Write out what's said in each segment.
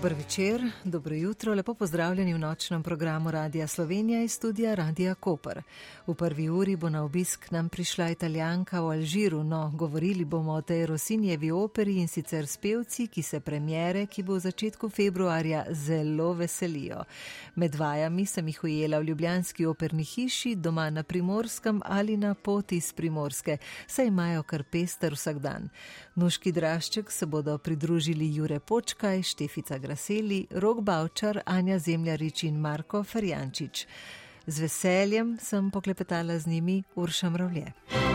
Dober večer, dobro jutro, lepo pozdravljeni v nočnem programu Radia Slovenija iz studija Radia Koper. V prvi uri bo na obisk nam prišla italijanka v Alžiru, no, govorili bomo o tej Rosinjevi operi in sicer s pevci, ki se premjere, ki bo v začetku februarja zelo veselijo. Med vajami sem jih ujela v Ljubljanski operni hiši, doma na Primorskem ali na poti iz Primorske, saj imajo kar pester vsak dan. Nuški drašček se bodo pridružili Jure Počkaj, Štefica Graseli, Rok Bavčar, Anja Zemljarič in Marko Ferjančič. Z veseljem sem poklepetala z njimi Urša Mravlje.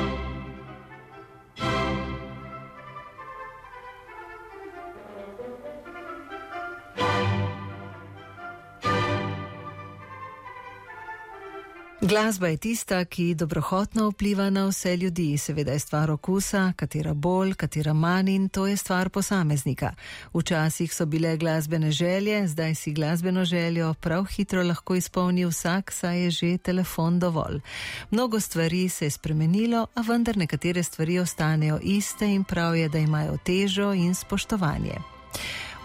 Glasba je tista, ki dobrohotno vpliva na vse ljudi. Seveda je stvar okusa, katera bolj, katera manj in to je stvar posameznika. Včasih so bile glasbene želje, zdaj si glasbeno željo prav hitro lahko izpolni vsak, saj je že telefon dovolj. Mnogo stvari se je spremenilo, a vendar nekatere stvari ostanejo iste in prav je, da imajo težo in spoštovanje.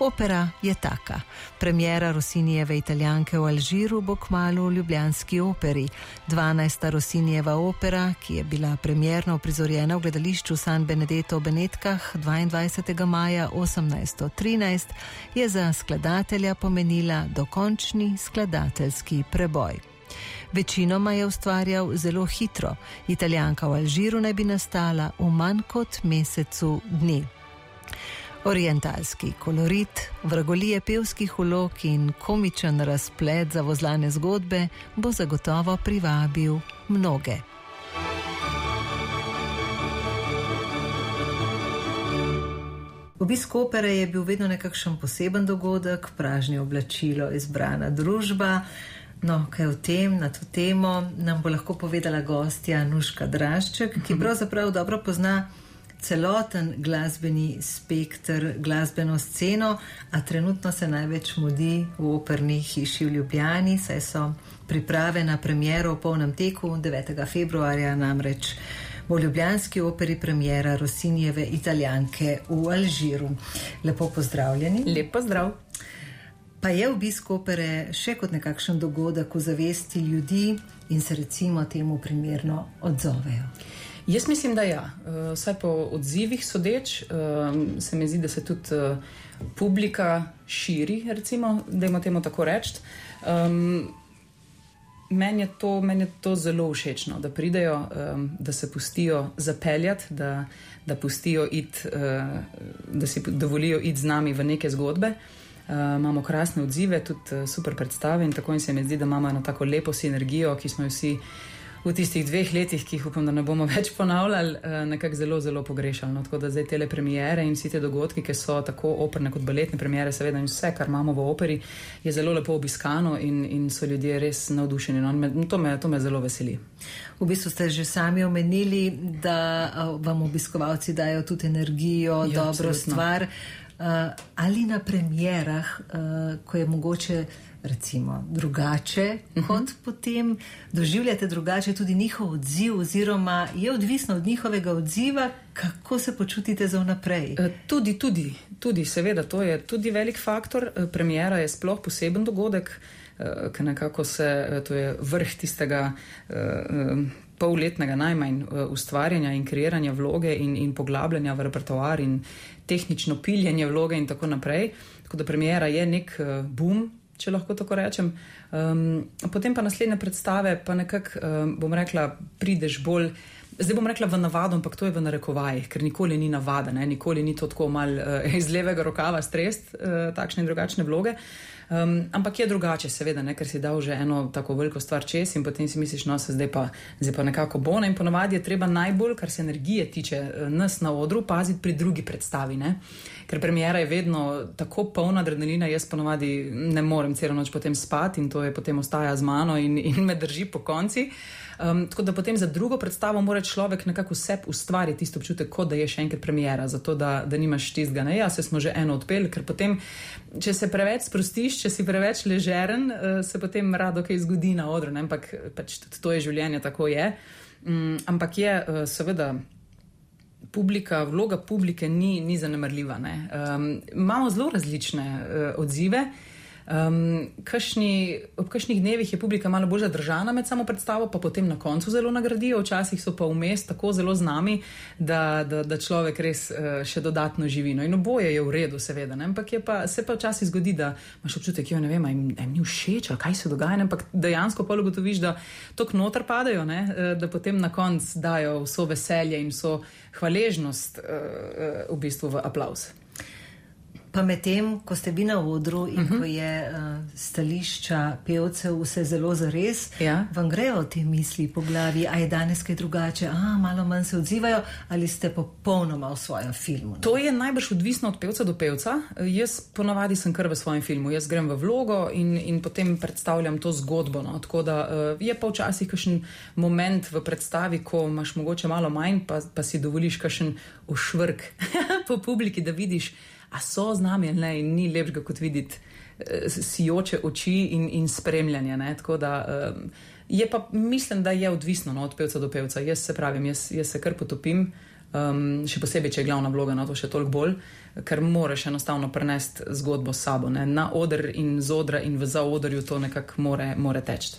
Opera je taka. Premjera Rosinijeve italijanke v Alžiru bo kmalo v Ljubljanski operi. 12. Rosinijeva opera, ki je bila premjerno prizorjena v gledališču San Benedetto v Benetkah 22. maja 1813, je za skladatelja pomenila dokončni skladateljski preboj. Večinoma je ustvarjal zelo hitro, italijanka v Alžiru naj bi nastala v manj kot mesecu dni. Orientalski kolorit, vragolije pevskih ulog in komičen razplet za vozlane zgodbe bo zagotovo privabil mnoge. Obisk opere je bil vedno nekakšen poseben dogodek, pražni oblačilo, izbrana družba. No, kaj o tem, na to temo nam bo lahko povedala gostja Nuška Drašček, ki pravzaprav dobro pozna celoten glasbeni spektr, glasbeno sceno, a trenutno se največ mudi v operni hiši v Ljubljani, saj so priprave na premiero v polnem teku 9. februarja namreč. V Ljubljanski operi premjera Rosinjeve italijanke v Alžiru. Lepo pozdravljeni. Lep pozdrav. Pa je obisk opere še kot nekakšen dogodek v zavesti ljudi in se recimo temu primerno odzovejo. Jaz mislim, da ja. Eh, vsaj po odzivih sodeč, eh, se mi zdi, da se tudi eh, publika širi, recimo, da ima temu tako reči. Meni je, men je to zelo všečno, da pridejo, um, da se pustijo zapeljati, da, da, it, uh, da si dovolijo iti z nami v neke zgodbe. Uh, imamo krasne odzive, tudi uh, super predstave in tako in se mi zdi, da imamo eno tako lepo sinergijo, ki smo jo vsi v tistih dveh letih, ki jih upam, da ne bomo več ponavljali, eh, nekako zelo, zelo pogrešali. No, tako da zdaj te premiere in vsi te dogodki, ki so tako operne kot baletne premiere, seveda in vse, kar imamo v operi, je zelo lepo obiskano in, in so ljudje res navdušeni. No, to, me, to me zelo veseli. V bistvu ste že sami omenili, da eh, vam obiskovalci dajo tudi energijo, ja, dobro absolutno. stvar. Uh, ali na premjerah, uh, ko je mogoče recimo, drugače, uh mhm. -huh. kot potem doživljate drugače tudi njihov odziv, oziroma je odvisno od njihovega odziva, kako se počutite za vnaprej. E, tudi, tudi, tudi, seveda, to je tudi velik faktor. E, Premjera je sploh poseben dogodek, e, ker nekako se, to je vrh tistega. Polletnega najmanj ustvarjanja in kreiranja vloge, in, in poglabljanja v repertoar, in tehnično piljenje vloge, in tako naprej. Tako da premjera je nek boom če lahko tako rečem. Um, potem pa naslednje predstave, pa nekako um, bom rekla, prideš bolj. Zdaj bom rekla v navado, ampak to je v narekovajih, ker nikoli ni navada, ne? nikoli ni to tako mal uh, iz levega rokava strest, uh, takšne in drugačne vloge. Um, ampak je drugače, seveda, ne? ker si dal že eno tako veliko stvar čez in potem si misliš, no se zdaj pa, zdaj pa nekako bo. Ne? In ponovadi je treba najbolj, kar se energije tiče nas na odru, paziti pri drugi predstavi. Ne? ker premjera je vedno tako polna adrenalina, jaz ponovadi ne morem celo noč potem spati in to je potem ostaja z mano in, in me drži po konci. Um, tako da potem za drugo predstavo mora človek nekako vse ustvariti, tisto občutek, kot da je še enkrat premjera, zato da, da nimaš tistega. Ne, ja, se smo že eno odpeli, ker potem, če se preveč sprostiš, če si preveč ležeren, uh, se potem rado kaj zgodi na odru, ne, ampak pač to je življenje, tako je. Um, ampak je uh, seveda publika, vloga publike ni, ni zanemrljiva. Um, imamo zelo različne uh, odzive. Um, kašni, ob kakšnih dnevih je publika malo bolj zadržana med samo predstavo, pa potem na koncu zelo nagradijo, včasih so pa vmes tako zelo z nami, da, da, da človek res uh, še dodatno živi. No, in oboje je v redu, seveda, ne? ampak pa, se pa včasih zgodi, da imaš občutek, da jim, jim ni všeč, kaj se dogaja, ne? ampak dejansko pa ugotoviš, da tok noter padajo, ne? Eh, da potem na koncu dajo vso veselje in vso hvaležnost uh, uh, v bistvu v aplaus. Pa medtem, ko ste bili na odru in uh -huh. ko je uh, stališča pevcev vse zelo zares, ja. vam grejo te misli po glavi, a je danes kaj drugače, a malo manj se odzivajo, ali ste popolnoma v svojem filmu? Ne? To je najbrž odvisno od pevca do pevca. Jaz ponavadi sem kar v svojem filmu. Jaz grem v vlogo in, in potem predstavljam to zgodbo. No? Tako da uh, je pa včasih kakšen moment v predstavi, ko imaš mogoče malo manj, pa, pa si dovoliš kakšen ušvrk po publiki, da vidiš a so z nami ne, in ni lepšega kot videti uh, sijoče oči in, in spremljanje. Tako da um, je pa, mislim, da je odvisno no, od pevca do pevca. Jaz se pravim, jaz, jaz se kar potopim. Um, še posebej, če je glavna vloga no, to še toliko bolj, ker moraš enostavno prenesti zgodbo s sabo. Ne? Na oder in z odra in v zaodrju to nekako more, more teči.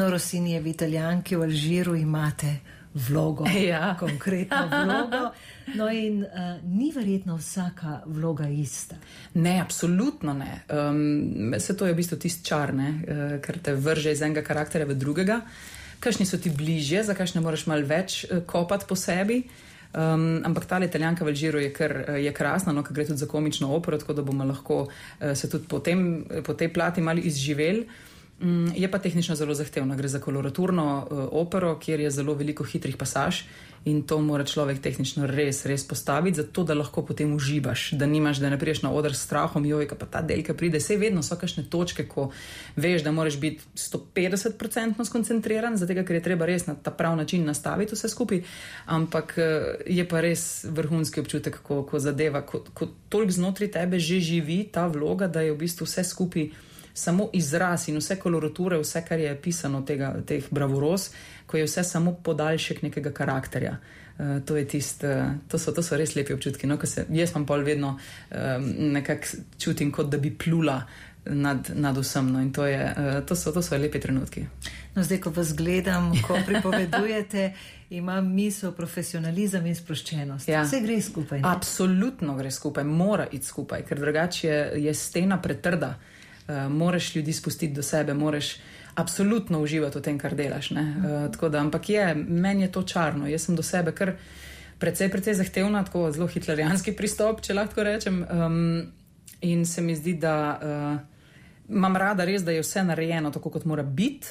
No, Rosini je v Italijanki, v Alžiru imate vlogo, ja. konkretno vlogo. No, in uh, ni verjetno vsaka vloga ista. Ne, absolutno ne. Um, se to je v bistvu tisti čar, uh, ker te vrže iz enega karakterja v drugega. Kakšni so ti bližje, za kakšne moraš malo več uh, kopati po sebi. Um, ampak ta italijanka v Alžiru je, kar, je krasna, no, ker gre tudi za komično opero, tako da bomo lahko uh, se tudi po, tem, po tej plati malo izživeli. Mm, je pa tehnično zelo zahtevna. Gre za koloraturno uh, opero, kjer je zelo veliko hitrih pasaž in to mora človek tehnično res, res postaviti, zato da lahko potem uživaš, da nimaš, da ne priješ na oder s strahom, joj, pa ta delka pride. Vse vedno so kakšne točke, ko veš, da moraš biti 150% skoncentriran, zato ker je treba res na ta prav način nastaviti vse skupaj. Ampak uh, je pa res vrhunski občutek, ko, ko zadeva, ko, ko toliko znotraj tebe že živi ta vloga, da je v bistvu vse skupaj samo izraz in vse kolorature, vse, kar je pisano tega, teh bravoros, ko je vse samo podaljšek nekega karakterja. Uh, to, tist, uh, to, so, to so res lepi občutki. No, se, jaz pa pol vedno um, nekako čutim, kot da bi plula nad, nad vsem. No, in to, je, to, so, to so lepi trenutki. No, zdaj, ko vas gledam, ko pripovedujete, imam misel profesionalizem in sproščenost. Ja. Vse gre skupaj. Ne? Absolutno gre skupaj, mora iti skupaj, ker drugače je, je stena pretrda. Uh, uh, moraš ljudi spustiti do sebe, moraš absolutno uživati v tem, kar delaš. Uh, da, ampak je, meni je to čarno, jaz sem do sebe kar precej, precej zahtevna, tako zelo hitlerijanski pristop, če lahko rečem. Um, in se mi zdi, da uh, imam rada res, da je vse narejeno tako, kot mora biti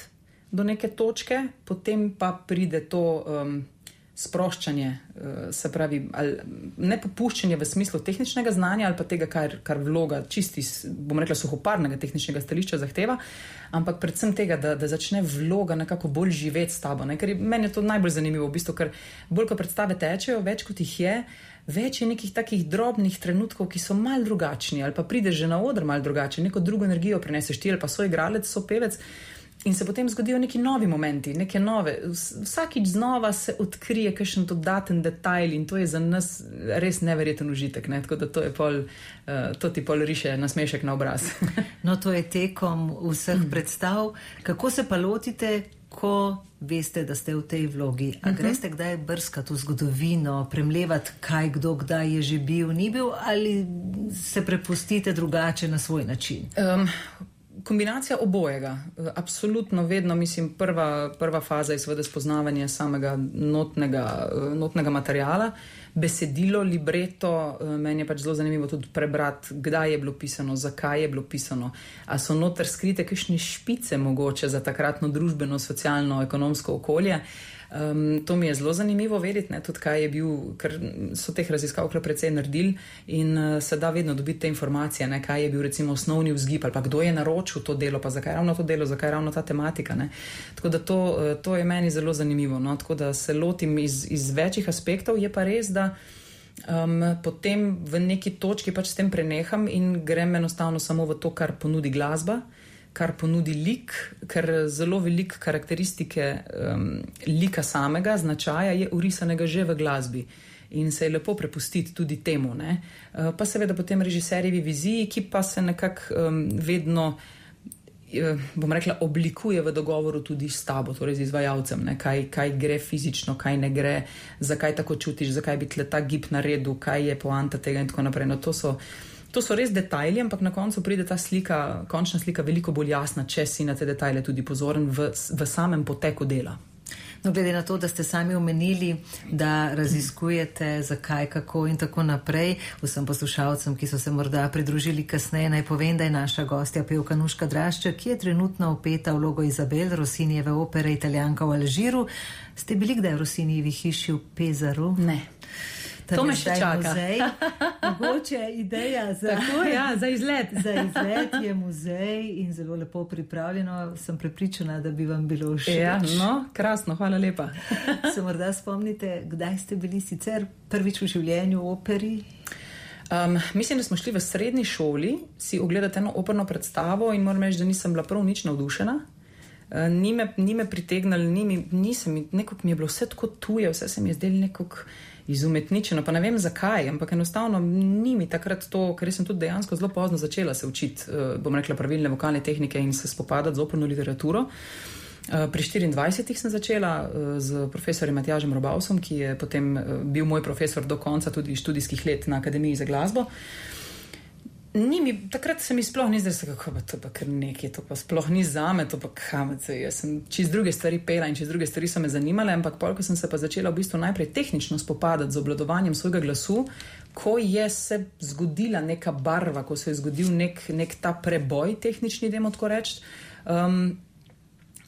do neke točke, potem pa pride to. Um, sproščanje, eh, se pravi, ne popuščanje v smislu tehničnega znanja ali pa tega, kar, kar vloga čisti, bom rekla, suhoparnega tehničnega stališča zahteva, ampak predvsem tega, da, da začne vloga nekako bolj živeti s tabo. Ne? Ker je, meni je to najbolj zanimivo, v bistvu, ker bolj ko predstave tečejo, več kot jih je. Več je nekih takih drobnih trenutkov, ki so mal drugačni, ali pa prideš že na oder mal drugače, neko drugo energijo prineseš ti, ali pa so igralec, so pevec. In se potem zgodijo neki novi momenti, neke nove. Vsakič znova se odkrije kakšen dodaten detajl in to je za nas res neverjeten užitek. Ne? Tako da to, pol, uh, to ti pol riše nasmešek na obraz. no, to je tekom vseh predstav. Kako se pa lotite, ko veste, da ste v tej vlogi? A mhm. greste kdaj brskati v zgodovino, premljevati, kaj kdo kdaj je že bil, ni bil, ali se prepustite drugače na svoj način? Um, kombinacija obojega. Absolutno vedno, mislim, prva, prva faza je seveda spoznavanje samega notnega, notnega materijala, besedilo, libreto. Meni je pač zelo zanimivo tudi prebrati, kdaj je bilo pisano, zakaj je bilo pisano. A so noter skrite kakšne špice mogoče za takratno družbeno, socialno, ekonomsko okolje. Uh, Um, to mi je zelo zanimivo vedeti, ne, tudi kaj je bil, ker so teh raziskav kar precej naredili in uh, se da vedno dobiti te informacije, ne, kaj je bil recimo osnovni vzgib ali pa kdo je naročil to delo, pa zakaj ravno to delo, zakaj ravno ta tematika. Ne. Tako da to, uh, to je meni zelo zanimivo. No, tako da se lotim iz, iz večjih aspektov, je pa res, da. Um, potem v neki točki pač s tem preneham in grem enostavno samo v to, kar ponudi glasba, uh, kar ponudi lik, ker zelo veliko karakteristike um, lika samega, značaja je urisanega že v glasbi. in se je lepo prepustiti tudi temu. Ne? Pa seveda potem režiserjevi viziji, ki pa se nekako um, vedno. Bom rekla, oblikuje v dogovoru tudi s tabo, torej z izvajalcem, kaj, kaj gre fizično, kaj ne gre, zakaj tako čutiš, zakaj bi tle ta gib naredil, kaj je poanta tega in tako naprej. No, to so To so res detajli, ampak na koncu pride ta slika, končna slika, veliko bolj jasna, če si na te detajle tudi pozoren v, v samem poteku dela. No, glede na to, da ste sami omenili, da raziskujete, zakaj, kako in tako naprej, vsem poslušalcem, ki so se morda pridružili kasneje, naj povem, da je naša gostja pevka Nuška Drašča, ki je trenutno upeta v logo Izabel, Rosinjeve opere Italijanka v Alžiru. Ste bili kdaj v Rosinjevi hiši v Pezaru? Ne. To me še čaka. Mogoče je ideja za, Tako, ja, za izlet. za izlet je muzej in zelo lepo pripravljeno. Sem prepričana, da bi vam bilo všeč. Ja, no, krasno, hvala lepa. Se morda spomnite, kdaj ste bili sicer prvič v življenju v operi? Um, mislim, da smo šli v srednji šoli si ogledati eno operno predstavo in moram reči, da nisem bila prav nič navdušena. Uh, ni me, ni me pritegnili, ni mi, nisem, nekako mi je bilo vse tako tuje, vse se mi je zdelo nekako izumetničeno, pa ne vem zakaj, ampak enostavno ni mi takrat to, ker sem tudi dejansko zelo pozno začela se učiti, uh, bom rekla, pravilne vokalne tehnike in se spopadati z operno literaturo. Uh, pri 24 sem začela z profesorjem Matjažem Robavsom, ki je potem bil moj profesor do konca tudi študijskih let na Akademiji za glasbo. Uh, Mi, takrat se mi sploh ni zdelo, kako je to, kar nekaj, to pa sploh ni za me, to pa kamece. Jaz sem čez druge stvari pela in čez druge stvari so me zanimale, ampak pol, ko sem se pa začela v bistvu najprej tehnično spopadati z obladovanjem svojega glasu, ko je se zgodila neka barva, ko se je zgodil nek, nek ta preboj tehnični, da moramo tako reči. Um,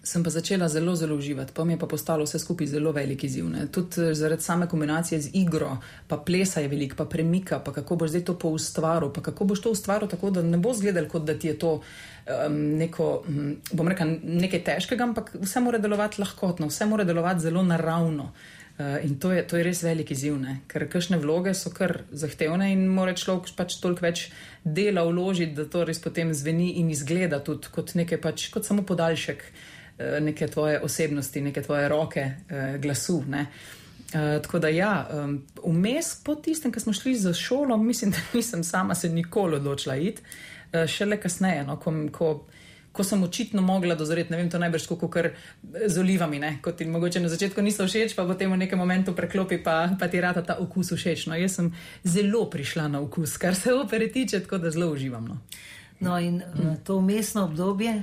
sem pa začela zelo, zelo uživati, pa mi je pa postalo vse skupaj zelo velik izziv. Ne. Tudi eh, zaradi same kombinacije z igro, pa plesa je velik, pa premika, pa kako boš zdaj to poustvaril, pa kako boš to ustvaril tako, da ne bo zgledal, kot da ti je to um, neko, um, bom rekel, nekaj težkega, ampak vse mora delovati lahkotno, vse mora delovati zelo naravno. Uh, in to je, to je res veliki izziv, ker kakšne vloge so kar zahtevne in mora človek pač toliko več dela vložiti, da to res potem zveni in izgleda tudi kot nekaj, pač, kot samo podaljšek. Eh, neke tvoje osebnosti, neke tvoje roke, eh, glasu. Ne. Uh, tako da, ja, vmes um, po tistem, ko smo šli za šolo, mislim, da nisem sama se nikoli odločila iti, uh, šele kasneje, no, ko, ko, ko sem očitno mogla dozoreti, ne vem, to najbrž kot kar z olivami, ne, kot ti mogoče na začetku niso všeč, pa potem v nekem momentu preklopi, pa, pa ti rata ta okus všeč. No, jaz sem zelo prišla na okus, kar se opere tiče, tako da zelo uživam. No, no in uh, to umestno obdobje,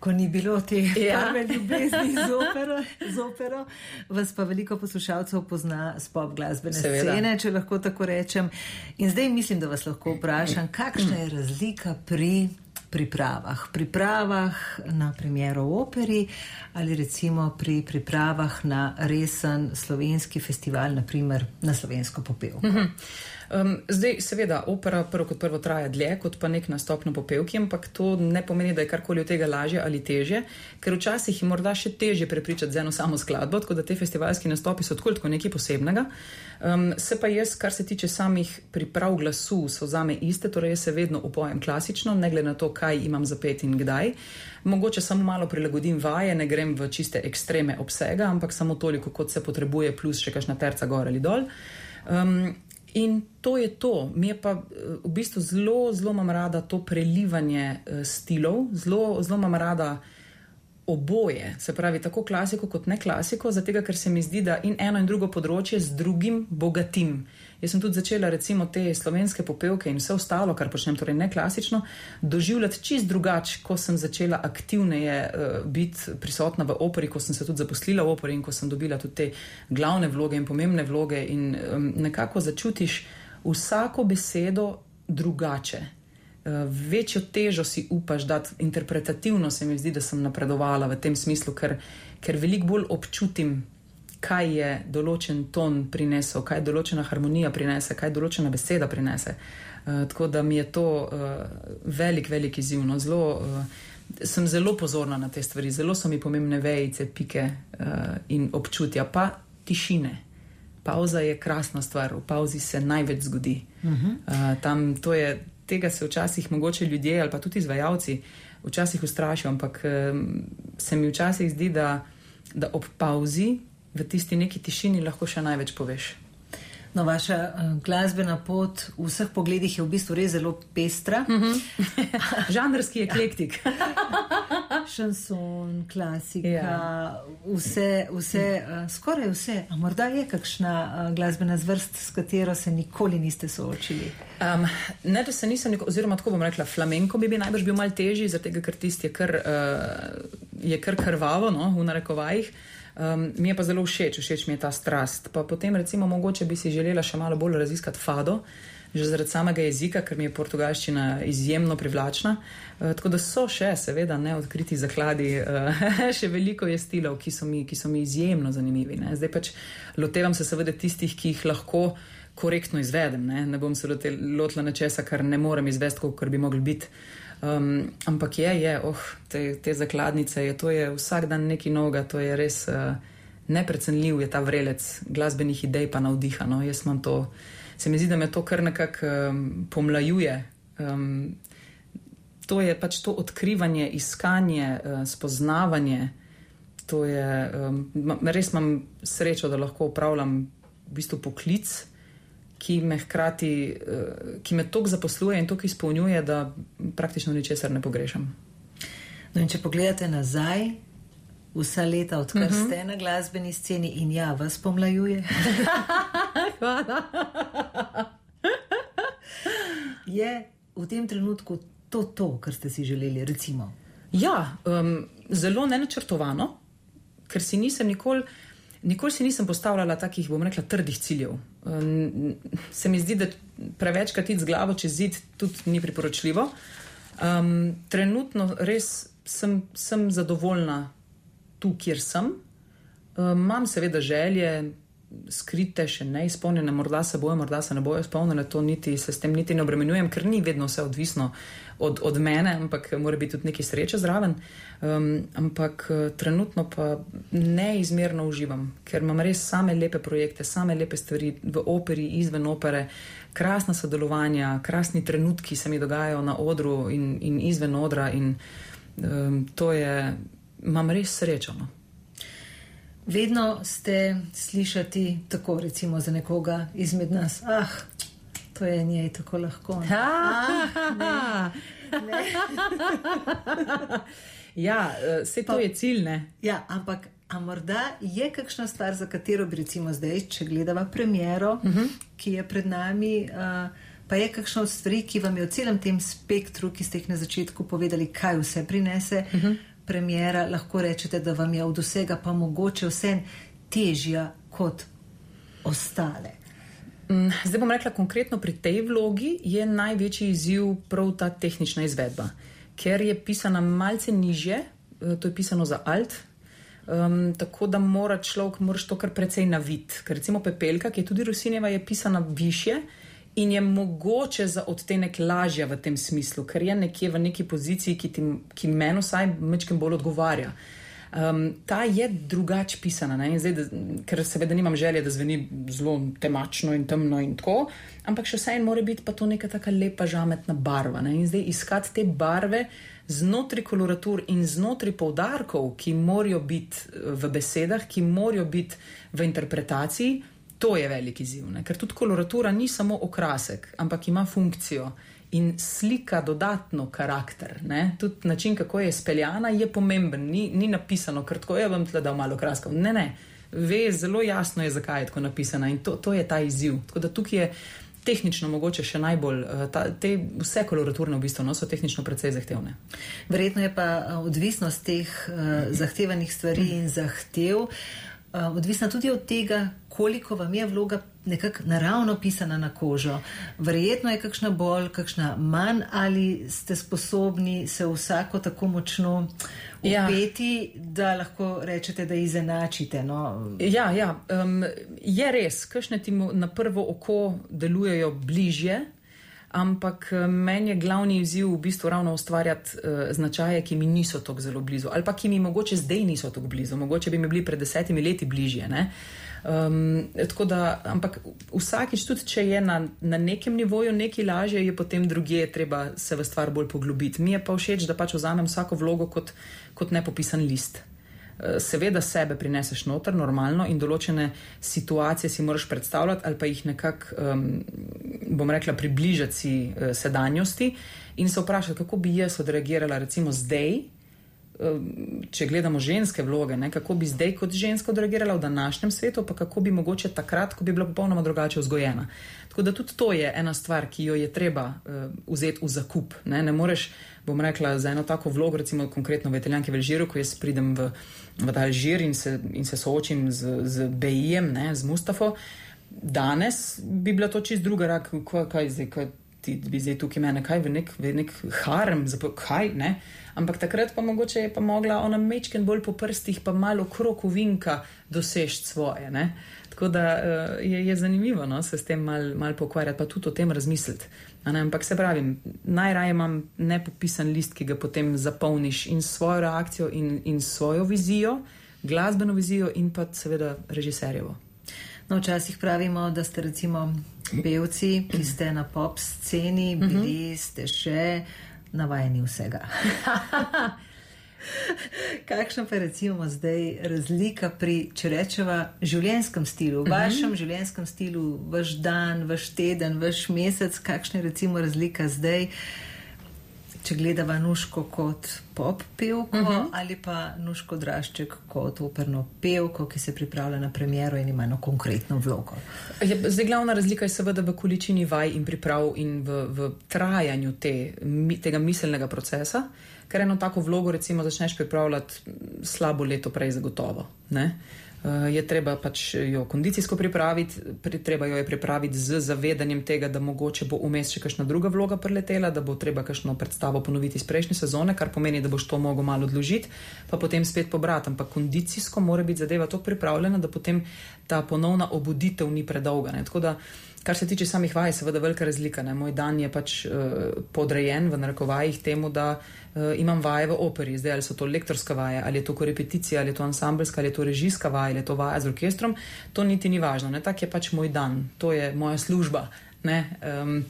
ko ni bilo te ja. prve ljubezni z opero, z opero, vas pa veliko poslušalcev pozna s pop glasbene Seveda. scene, če lahko tako rečem. In zdaj mislim, da vas lahko vprašam, kakšna je razlika pri pripravah. Pripravah na premjero v operi ali recimo pri pripravah na resen slovenski festival, naprimer na slovensko popevko. Mm -hmm. Um, zdaj, seveda, opera prvo kot prvo traja dlje kot pa nek nastop na popevki, ampak to ne pomeni, da je karkoli od tega lažje ali težje, ker včasih je morda še težje prepričati z eno samo skladbo, tako da te festivalski nastopi so tako nekaj posebnega. Um, se pa jaz, kar se tiče samih priprav glasu, so za me iste, torej jaz se vedno upojem klasično, ne glede na to, kaj imam zapet in kdaj. Mogoče samo malo prilagodim vaje, ne grem v čiste ekstreme obsega, ampak samo toliko, kot se potrebuje, plus še kakšna terca gor ali dol. Um, In to je to. Mi je pa eh, v bistvu zelo, zelo imam rada to prelivanje uh, stilov, zelo, zelo imam rada oboje, se pravi tako klasiko kot ne klasiko, zato ker se mi zdi, da in eno in drugo področje z drugim bogatim. Uh, Jaz sem tudi začela recimo te slovenske popevke in vse ostalo, kar počnem, torej ne klasično, doživljati čist drugače, ko sem začela aktivneje uh, biti prisotna v operi, ko sem se tudi zaposlila v operi in ko sem dobila tudi te glavne vloge in pomembne vloge in um, nekako začutiš vsako besedo drugače. Uh, večjo težo si upaš dati, interpretativno se mi zdi, da sem napredovala v tem smislu, ker, ker veliko bolj občutim kaj je določen ton prinesel, kaj določena harmonija prinese, kaj določena beseda prinese. Uh, tako da mi je to uh, velik, velik izziv. No, zelo, uh, sem zelo pozorna na te stvari, zelo so mi pomembne vejce, pike uh, in občutja, pa tišine. Pauza je krasna stvar, v pauzi se največ zgodi. Uh -huh. uh, tam, je, tega se včasih mogoče ljudje ali pa tudi izvajalci včasih ustrašijo, ampak um, se mi včasih zdi, da, da ob pauzi v tisti neki tišini lahko še največ poveš. No, vaša uh, glasbena pot v vseh pogledih je v bistvu res zelo pestra. Mm -hmm. Žanrski eklektik. Šanson, klasika, ja. vse, vse uh, skoraj vse. A morda je kakšna uh, glasbena zvrst, s katero se nikoli niste soočili? Um, ne, da se nisem, nikoli, oziroma tako bom rekla, flamenko bi, bi najbrž bil mal težji, zato ker tisti je kar, uh, kar krvavo, no, v narekovajih. Um, mi je pa zelo všeč, všeč mi je ta strast. Pa potem, recimo, mogoče bi si želela še malo bolj raziskati fado, že zaradi samega jezika, ker mi je portugalščina izjemno privlačna. Uh, tako da so še, seveda, neodkriti zakladi, uh, še veliko je stilov, ki so mi, ki so mi izjemno zanimivi. Ne? Zdaj pač lotevam se seveda tistih, ki jih lahko korektno izvedem. Ne, ne bom se lotila nečesa, kar ne morem izvesti, kot bi mogli biti. Um, ampak je, je, oh, te, te zakladnice, je, to je vsak dan neki noga, to je res uh, neprecenljiv, je ta vrelec glasbenih idej, pa navdihano. Jaz imam to, se mi zdi, da me to kar nekako um, pomlajuje. Um, to je pač to odkrivanje, iskanje, uh, spoznavanje. Je, um, res imam srečo, da lahko upravljam v bistvu poklic ki me hkrati, uh, ki me toliko zaposluje in toliko izpolnjuje, da praktično ničesar ne pogrešam. No, če pogledate nazaj, vsa leta, odkar uh mhm. -huh. ste na glasbeni sceni in ja, vas pomlajuje. Hvala. Je v tem trenutku to, to, kar ste si želeli, recimo? Ja, um, zelo nenačrtovano, ker si nisem nikoli. Nikoli si nisem postavljala takih, bom rekla, trdih ciljev. Se mi zdi, da prevečkrat iti z glavo čez zid tudi ni priporočljivo. Um, trenutno res sem, sem zadovoljna tu, kjer sem. Um, imam seveda želje, skrite, še ne izpolnjene, morda se bojo, morda se ne bojo izpolnjene, to niti se s tem niti ne obremenjujem, ker ni vedno vse odvisno od, od mene, ampak mora biti tudi nekaj sreče zraven. Um, ampak uh, trenutno pa neizmerno uživam, ker imam res same lepe projekte, same lepe stvari v operi, izven opere, krasna sodelovanja, krasni trenutki se mi dogajajo na odru in, in izven odra in um, to je, imam res srečo. No. Vedno ste slišati tako, recimo za nekoga izmed nas. Ah, to je njej tako lahko. Ah, ja, vse eh, to je cilj. Ne? Ja, ampak. A morda je kakšna stvar, za katero bi recimo zdaj, če gledava premiero, uh mhm. -huh. ki je pred nami, uh, pa je kakšna od stvari, ki vam je v celem tem spektru, ki ste jih na začetku povedali, kaj vse prinese, uh mhm. -huh premjera, lahko rečete, da vam je od vsega pa mogoče vse težja kot ostale. Mm, zdaj bom rekla konkretno pri tej vlogi, je največji izziv prav ta tehnična izvedba, ker je pisana malce niže, eh, to je pisano za alt. Um, tako da mora človek, to kar precej navit. Ker recimo Pepelka, ki je tudi Rusinjeva, je pisana više, in je mogoče za odtenek lažja v tem smislu, ker je nekje v neki poziciji, ki, ti, ki meni vsaj mečem bolj odgovarja. Um, ta je drugače pisana, zdaj, da, ker seveda nimam želje, da zveni zelo temačno in temno in tako, ampak še vseeno mora biti pa to neka taka lepa žametna barva. Ne? In zdaj iskati te barve znotraj koloratur in znotraj poudarkov, ki morajo biti v besedah, ki morajo biti v interpretaciji, To je veliki izziv, ker tudi koloratura ni samo okrasek, ampak ima funkcijo in slika dodatno karakter. Ne? Tudi način, kako je speljana, je pomemben. Ni, ni napisano, ker tako je vam tle dal malo kraskov. Ne, ne, ve zelo jasno je, zakaj je tako napisana in to, to je ta izziv. Tako da tukaj je tehnično mogoče še najbolj, eh, ta, te, vse koloraturne v bistvu no, so tehnično precej zahtevne. Verjetno je pa eh, odvisnost teh uh, zahtevanih stvari in zahtev uh, odvisna tudi od tega, koliko vam je vloga nekako naravno pisana na kožo. Verjetno je kakšna bolj, kakšna manj, ali ste sposobni se vsako tako močno ja. upeti, ja. da lahko rečete, da izenačite. No? Ja, ja um, je res, kakšne ti na prvo oko delujejo bližje. Ampak meni je glavni izziv v bistvu ravno ustvarjati uh, značaje, ki mi niso tako zelo blizu, ali pa ki mi mogoče zdaj niso tako blizu, mogoče bi mi bili pred desetimi leti bližje. Uh, Um, da, ampak vsakič, tudi če je na, na nekem nivoju nekaj lažje, je potem drugje treba se v stvar bolj poglobiti. Mi je pa všeč, da pač vzamem vsako vlogo kot, kot nepopisan list. seveda sebe prineseš noter, normalno, in določene situacije si moraš predstavljati ali pa jih nekako, um, bom rekla, približati si uh, sedanjosti in se vprašati, kako bi jaz odreagirala, recimo zdaj. Če gledamo ženske vloge, ne, kako bi zdaj kot ženska odreagirala v današnjem svetu, pa kako bi mogoče takrat, ko bi bila popolnoma drugače vzgojena. Tako da tudi to je ena stvar, ki jo je treba uh, vzeti v zakup. Ne, ne moreš, bom rekla, za eno tako vlogo, recimo konkretno v Italijanki v Alžiru, ko jaz pridem v, v Alžir in se, in se soočim z, z Bejem, ne, z Mustafo. Danes bi bila to čist druga rak, kaj, kaj zdaj, kaj ti bi zdaj tukaj mene, kaj v nek, v nek harem, zapo, kaj ne. Ampak takrat pa mogoče je pa mogla ona mečken bolj po prstih, pa malo krok uvinka dosežti svoje. Ne. Tako da uh, je, je zanimivo no, se s tem mal, mal pokvarjati, pa tudi o tem razmisliti. Ampak se pravi, najraje imam nepopisan list, ki ga potem zapolniš in svojo reakcijo, in, in svojo vizijo, glasbeno vizijo, in pa seveda režiserjevo. No, včasih pravimo, da ste recimo pevci, ki ste na pop sceni, bili uh -huh. ste še navajeni vsega. Kakšna pa je recimo zdaj razlika pri, če rečeva, življenjskem stilu, v vašem uh -huh. življenjskem stilu, vaš dan, vaš teden, vaš mesec, kakšna je recimo razlika zdaj? Če gledava Nuško kot pop pevko uh mhm. -huh. ali pa Nuško Drašček kot operno pevko, ki se pripravlja na premjero in ima eno konkretno vlogo. Je, zdaj, glavna razlika je seveda v količini vaj in priprav in v, v trajanju te, tega miselnega procesa, ker eno tako vlogo recimo začneš pripravljati slabo leto prej zagotovo. Ne? Eh, je treba pač jo kondicijsko pripraviti, treba jo je pripraviti z zavedanjem tega, da mogoče bo vmes še kakšna druga vloga preletela, da bo treba kakšno predstavo ponoviti iz prejšnje sezone, kar pomeni, da boš to mogel malo odložiti, pa potem spet pobrati. Ampak kondicijsko mora biti zadeva tako pripravljena, da potem ta ponovna obuditev ni predolga. Ne? Tako da Kar se tiče samih vaj, je seveda velika razlika. Ne? Moj dan je pač uh, podrejen v narekovajih temu, da uh, imam vaje v operi. Zdaj, ali so to lektorska vaja, ali je to korepeticija, ali je to ansambelska, ali je to režijska vaja, ali je to vaja z orkestrom, to niti ni važno. Tak je pač moj dan, to je moja služba. Um,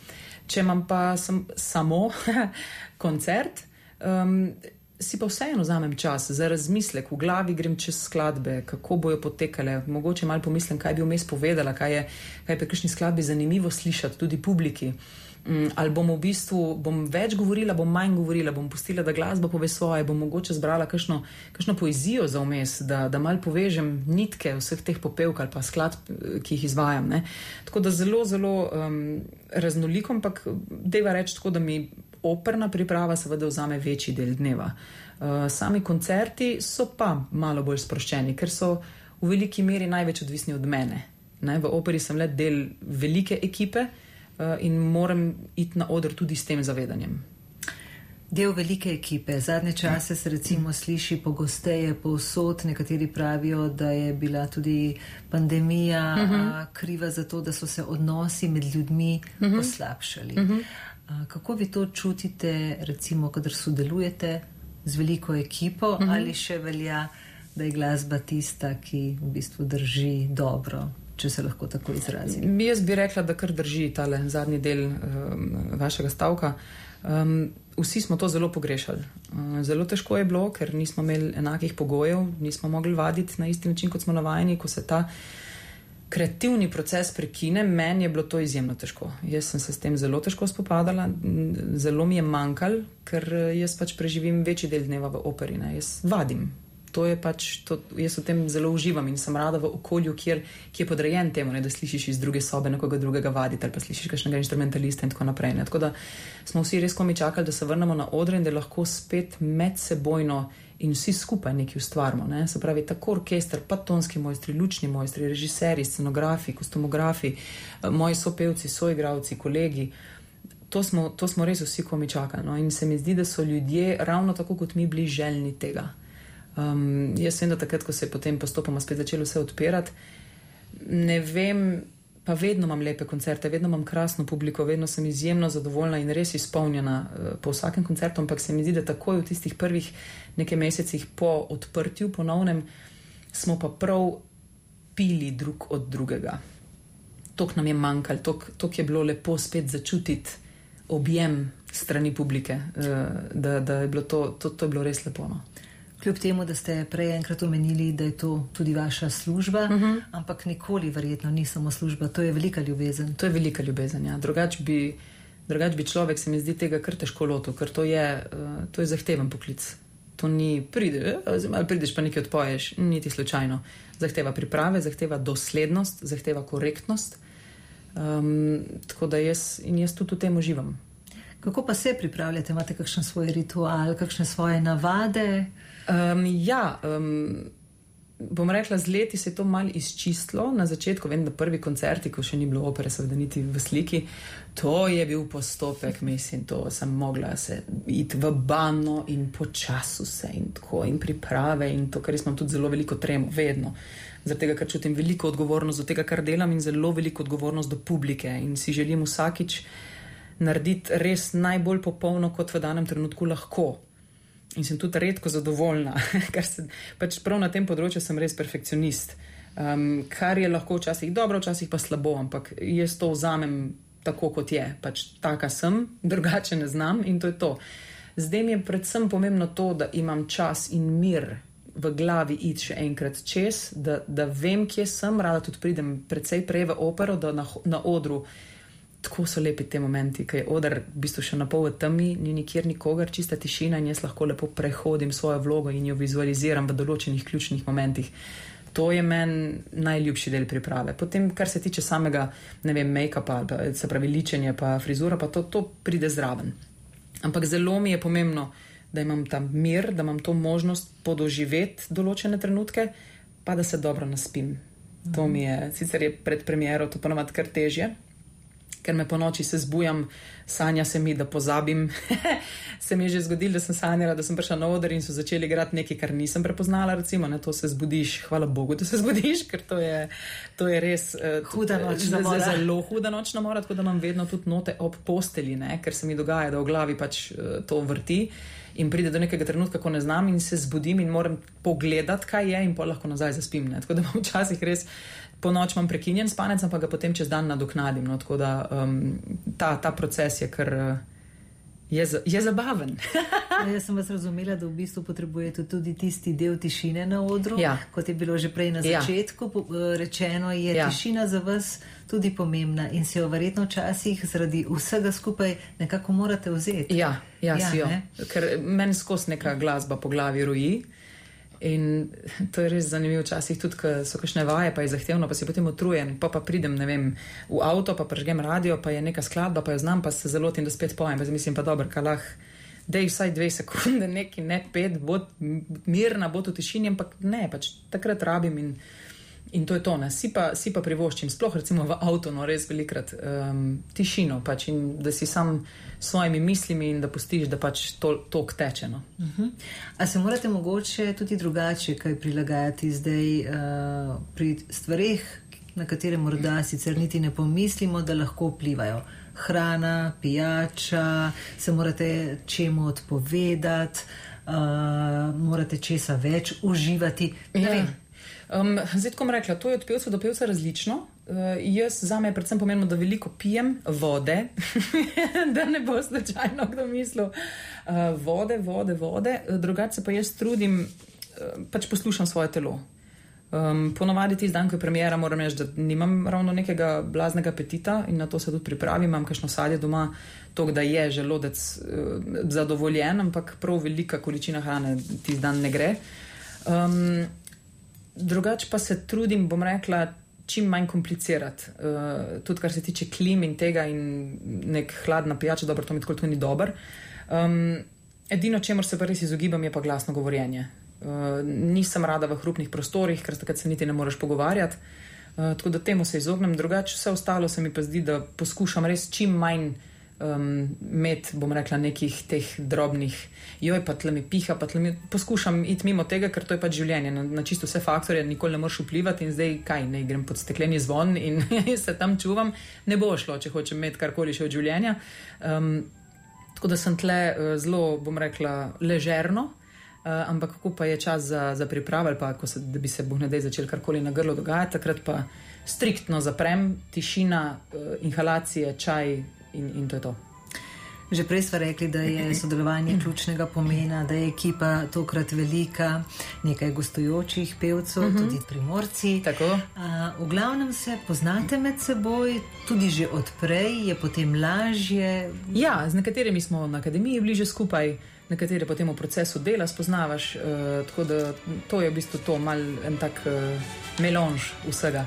če imam pa sem, samo koncert. Um, si pa vseeno vzamem čas za razmislek, v glavi grem čez skladbe, kako bojo potekale. Mogoče malo pomislim, kaj bi vmes povedala, kaj je, kaj je pri kakšni skladbi zanimivo slišati tudi publiki. Um, ali bom v bistvu bom več govorila, bom manj govorila, bom pustila, da glasba pove svoje, bom mogoče zbrala kakšno, kakšno poezijo za vmes, da, da mal povežem nitke vseh teh popevk ali pa skladb, ki jih izvajam. Ne. Tako da zelo, zelo um, raznoliko, ampak deva reči tako, da mi operna priprava seveda vzame večji del dneva. Uh, sami koncerti so pa malo bolj sproščeni, ker so v veliki meri največ odvisni od mene. Ne? V operi sem le del velike ekipe uh, in moram iti na oder tudi s tem zavedanjem. Del velike ekipe. Zadnje čase se recimo sliši pogosteje povsod. Nekateri pravijo, da je bila tudi pandemija uh mhm. -huh. kriva za to, da so se odnosi med ljudmi uh mhm. -huh. poslabšali. Uh mhm. -huh. Kako vi to čutite, recimo, kadar sodelujete z veliko ekipo, uh mhm. ali še velja, da je glasba tista, ki v bistvu drži dobro, če se lahko tako izrazim? Jaz bi rekla, da kar drži tale zadnji del um, vašega stavka. Um, vsi smo to zelo pogrešali. Um, zelo težko je bilo, ker nismo imeli enakih pogojev, nismo mogli vaditi na isti način, kot smo navajeni, ko se ta kreativni proces prekine, meni je bilo to izjemno težko. Jaz sem se s tem zelo težko spopadala, zelo mi je manjkalo, ker jaz pač preživim večji del dneva v operi, ne? jaz vadim. To je pač, to, jaz v tem zelo uživam in sem rada v okolju, kjer, ki je podrejen temu, ne, da slišiš iz druge sobe nekoga drugega vaditi ali pa slišiš kakšnega instrumentalista in tako naprej. Ne. Tako da smo vsi res komi čakali, da se vrnemo na odre in da lahko spet medsebojno in vsi skupaj nekaj ustvarimo. Ne? Se pravi, tako orkester, pa tonski mojstri, lučni mojstri, režiserji, scenografi, kostumografi, eh, moji sopevci, soigravci, kolegi. To smo, to smo res vsi komi čakali. No? In se mi zdi, da so ljudje ravno tako kot mi bili željni tega. Um, jaz vem, da takrat, ko se je potem postopoma spet začelo vse odpirati, ne vem, pa vedno imam lepe koncerte, vedno imam krasno publiko, vedno sem izjemno zadovoljna in res izpolnjena uh, po vsakem koncertu, ampak se mi zdi, da takoj v tistih prvih nekaj mesecih po odprtju ponovnem smo pa prav pili drug od drugega. Tok nam je manjkalo, tok je bilo lepo spet začutiti objem strani publike, uh, da, da je bilo to, to, to je bilo res lepo. No. Kljub temu, da ste prej enkrat omenili, da je to tudi vaša služba, uh -huh. ampak nikoli verjetno ni samo služba, to je velika ljubezen. To je velika ljubezen, ja. Drugač bi, drugač bi človek, se mi zdi, tega kar težko lotil, ker to je, uh, to je zahteven poklic. To ni, pride, eh, ali prideš pa nekaj odpoješ, niti slučajno. Zahteva priprave, zahteva doslednost, zahteva korektnost. Um, tako da jaz in jaz tudi v tem uživam. Kako pa se pripravljate? Imate kakšen svoj ritual, kakšne svoje navade? Um, ja, um, bom rekla, z leti se je to malo izčistilo. Na začetku, vem, da prvi koncerti, ko še ni bilo opere, seveda niti v sliki, to je bil postopek, mislim, to sem mogla se iti v bano in počasu se in tako in priprave in to, kar smo tudi zelo veliko tremo, vedno. Zaradi tega, ker čutim veliko odgovornost do tega, kar delam in zelo veliko odgovornost do publike in si želim vsakič narediti res najbolj popolno, kot v danem trenutku lahko. In sem tudi redko zadovoljna, ker se pač prav na tem področju sem res perfekcionist. Um, kar je lahko včasih dobro, včasih pa slabo, ampak jaz to vzamem tako, kot je. Pač taka sem, drugače ne znam in to je to. Zdaj mi je predvsem pomembno to, da imam čas in mir v glavi iti še enkrat čez, da, da vem, kje sem, rada tudi pridem precej prej v opero, da na, na odru tako so lepi ti momenti, ki je odr v bistvu še na pol v temi, ni nikjer nikogar, čista tišina in jaz lahko lepo prehodim svojo vlogo in jo vizualiziram v določenih ključnih momentih. To je meni najljubši del priprave. Potem, kar se tiče samega, ne vem, make-upa, se pravi ličenje, pa frizura, pa to, to pride zraven. Ampak zelo mi je pomembno, da imam tam mir, da imam to možnost podoživeti določene trenutke, pa da se dobro naspim. To mi je, sicer je pred premjero to ponovadi kar težje, ker me po noči se zbujam, sanja se mi, da pozabim. se mi je že zgodilo, da sem sanjala, da sem prišla na oder in so začeli igrati nekaj, kar nisem prepoznala. Recimo, ne, to se zbudiš, hvala Bogu, da se zbudiš, ker to je, to je res uh, huda noč. Zelo huda nočna mora, tako da imam vedno tudi note ob posteli, ne, ker se mi dogaja, da v glavi pač uh, to vrti. In pride do nekega trenutka, ko ne znam, in se zbudim in moram pogledati, kaj je, in pa lahko nazaj zaspim. Ne. Tako da imam včasih res po noč imam prekinjen spanec, pa ga potem čez dan nadoknadim. No, tako da um, ta, ta proces je kar. Uh, Je, je zabaven. ja, jaz sem vas razumela, da v bistvu potrebujete tudi tisti del tišine na odru. Ja. Kot je bilo že prej na ja. začetku ja. rečeno, je ja. tišina za vas tudi pomembna in se jo verjetno včasih zaradi vsega skupaj nekako morate vzeti. Ja, ja, ja ne? ker meni skozi neka glasba po glavi roji. In to je res zanimivo, včasih tudi, ko so kakšne vaje, pa je zahtevno, pa si potem utrujen, pa pa pridem, vem, v avto, pa prežgem radio, pa je neka skladba, pa jo znam, pa se zelo tem, da spet pojem, pa si mislim, pa dobro, kalah, da je vsaj dve sekunde, neki ne pet, bod mirna, bod v tišini, ampak ne, pač takrat rabim in. In to je to, si pa, si pa privoščim, sploh recimo v avtu, no res velikrat um, tišino, pač in da si sam s svojimi mislimi in da pustiš, da pač to tok teče. No. Uh -huh. A se morate mogoče tudi drugače kaj prilagajati zdaj uh, pri stvarih, na katere morda sicer niti ne pomislimo, da lahko vplivajo? Hrana, pijača, se morate čemu odpovedati, uh, morate česa več uživati. Ja. Um, zdaj, ko bom rekla, to je od pevca do pevca različno. Uh, jaz za me je predvsem pomembno, da veliko pijem vode, da ne bo slučajno kdo mislil. Uh, vode, vode, vode, drugače pa jaz trudim, uh, pač poslušam svoje telo. Um, ponovadi ti dan, ko je premjera, moram reči, da nimam ravno nekega blaznega apetita in na to se tudi pripravim. Imam kakšno sadje doma, to, da je želodec uh, zadovoljen, ampak prav velika količina hrane ti dan ne gre. Um, drugače pa se trudim, bom rekla, čim manj komplicirati. Uh, tudi kar se tiče klim in tega, in nek hladna pijača, dobro, to mi tako ni dobro. Um, edino, čemu se pa res izogibam, je pa glasno govorjenje. Uh, nisem rada v hrupnih prostorih, ker takrat se niti ne moreš pogovarjati. Uh, tako da temu se izognem, drugače vse ostalo se mi pa zdi, da poskušam res čim manj um, imeti, bom rekla, nekih teh drobnih, joj, pa tle mi piha, pa tle mi poskušam iti mimo tega, ker to je pač življenje. Na, na čisto vse faktore nikoli ne moreš vplivati in zdaj kaj, ne grem pod stekleni zvon in se tam čuvam, ne bo šlo, če hočem imeti karkoli še od življenja. Um, tako da sem tle uh, zelo, bom rekla, ležerno. Uh, ampak kako pa je čas za, za pripravo, ali pa se, da bi se boh ne dej začel karkoli na grlo dogajati, takrat pa striktno zaprem, tišina, uh, inhalacije, čaj, in, in to je to. Že prej smo rekli, da je sodelovanje ključnega pomena, da je ekipa tokrat velika, nekaj gostujočih pevcev, uh mhm. -huh. tudi primorci. Tako. A, v glavnem se poznate med seboj, tudi že odprej je potem lažje. Ja, z nekaterimi smo na akademiji bliže skupaj, nekatere potem v procesu dela spoznavaš. Uh, tako da to je v bistvu to, mal en tak uh, melonž vsega.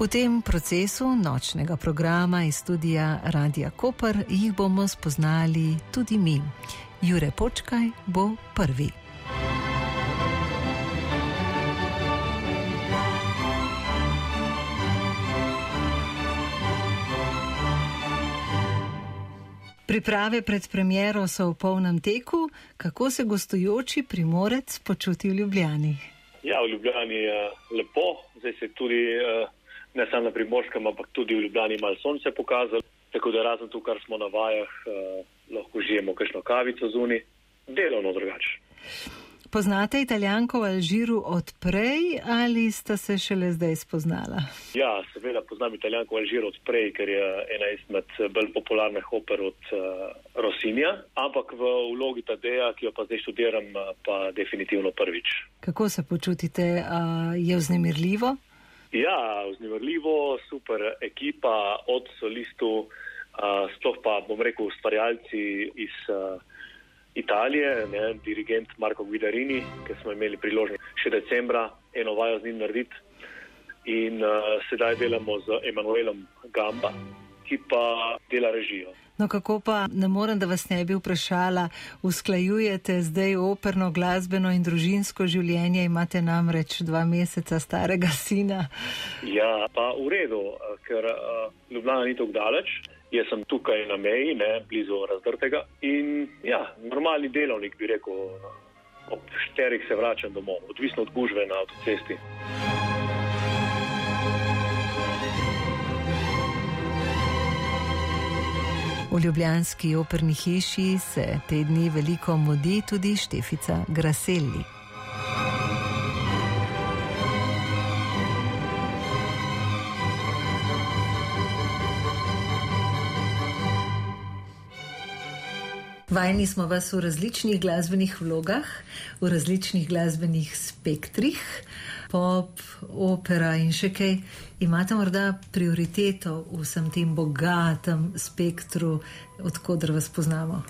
V tem procesu nočnega programa iz studija Radia Koper jih bomo spoznali tudi mi. Jure Počkaj bo prvi. Priprave pred premjero so v polnem teku, kako se gostujoči primorec počuti v Ljubljani. Ja, v Ljubljani je lepo, zdaj se tudi uh, ne samo na primorskem, ampak tudi v Ljubljani malo sonce pokazalo. Tako da razen tu, kar smo na vajah, eh, lahko žijemo kakšno kavico zunaj, delovno drugače. Poznate italijanko v Alžiru odprej ali sta se šele zdaj spoznala? Ja, seveda poznam italijanko v Alžiru odprej, ker je ena izmed bolj popularnih oper od uh, Rosinja, ampak v vlogi Tadeja, ki jo pa zdaj študiram, pa definitivno prvič. Kako se počutite? Uh, je vznemirljivo? Ja, vznemirljivo, super ekipa od solistov, uh, sploh pa bom rekel ustvarjalci iz uh, Italije, ne, dirigent Marko Guidarini, ki smo imeli priložnost še decembra eno vajo z njim narediti. In uh, sedaj delamo z Emanuelom Gamba, ki pa dela režijo. No, kako pa ne morem, da vas ne bi vprašala, usklajujete zdaj operno, glasbeno in družinsko življenje, imate namreč dva meseca starega sina. Ja, pa v redu, ker uh, Ljubljana ni tako daleč. Jaz sem tukaj na meji, ne, blizu razdrtega. In ja, normalni delovnik bi rekel, ob šterih se vračam domov, odvisno od gužve na avtocesti. V Ljubljanski operni hiši se te dni veliko modi tudi Štefica Graselli. Vajni smo vas v različnih glasbenih vlogah, v različnih glasbenih spektrih, pop, opera in še kaj. Imate morda prioriteto v vsem tem bogatem spektru, odkudar vas poznamo?